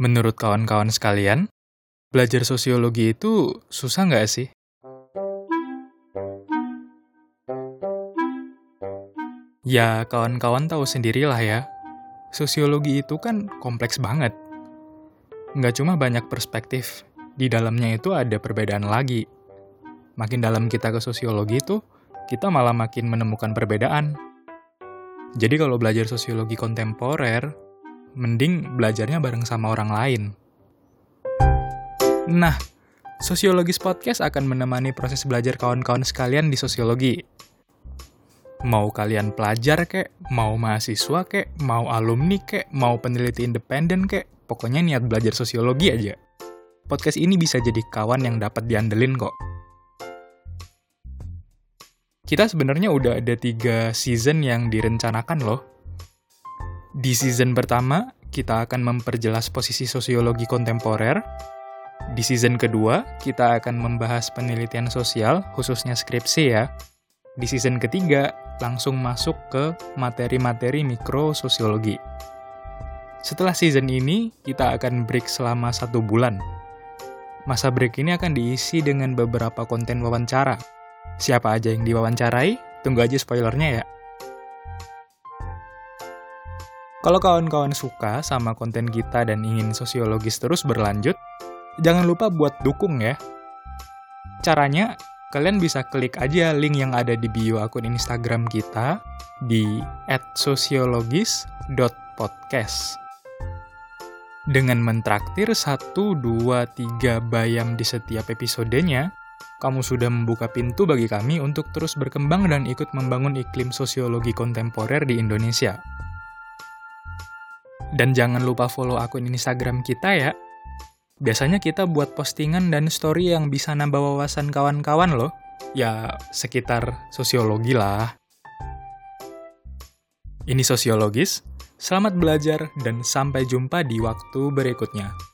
Menurut kawan-kawan sekalian, belajar sosiologi itu susah nggak sih? Ya, kawan-kawan tahu sendirilah ya. Sosiologi itu kan kompleks banget. Nggak cuma banyak perspektif, di dalamnya itu ada perbedaan lagi. Makin dalam kita ke sosiologi itu, kita malah makin menemukan perbedaan. Jadi kalau belajar sosiologi kontemporer, mending belajarnya bareng sama orang lain. Nah, Sosiologis Podcast akan menemani proses belajar kawan-kawan sekalian di sosiologi. Mau kalian pelajar kek, mau mahasiswa kek, mau alumni kek, mau peneliti independen kek, pokoknya niat belajar sosiologi aja. Podcast ini bisa jadi kawan yang dapat diandelin kok. Kita sebenarnya udah ada tiga season yang direncanakan loh. Di season pertama, kita akan memperjelas posisi sosiologi kontemporer. Di season kedua, kita akan membahas penelitian sosial, khususnya skripsi ya. Di season ketiga, langsung masuk ke materi-materi mikrososiologi. Setelah season ini, kita akan break selama satu bulan. Masa break ini akan diisi dengan beberapa konten wawancara. Siapa aja yang diwawancarai? Tunggu aja spoilernya ya. Kalau kawan-kawan suka sama konten kita dan ingin sosiologis terus berlanjut, jangan lupa buat dukung ya. Caranya, kalian bisa klik aja link yang ada di bio akun Instagram kita di @sosiologis.podcast. Dengan mentraktir 1, 2, 3 bayam di setiap episodenya, kamu sudah membuka pintu bagi kami untuk terus berkembang dan ikut membangun iklim sosiologi kontemporer di Indonesia. Dan jangan lupa follow akun Instagram kita ya. Biasanya kita buat postingan dan story yang bisa nambah wawasan kawan-kawan loh. Ya, sekitar sosiologi lah. Ini Sosiologis, selamat belajar dan sampai jumpa di waktu berikutnya.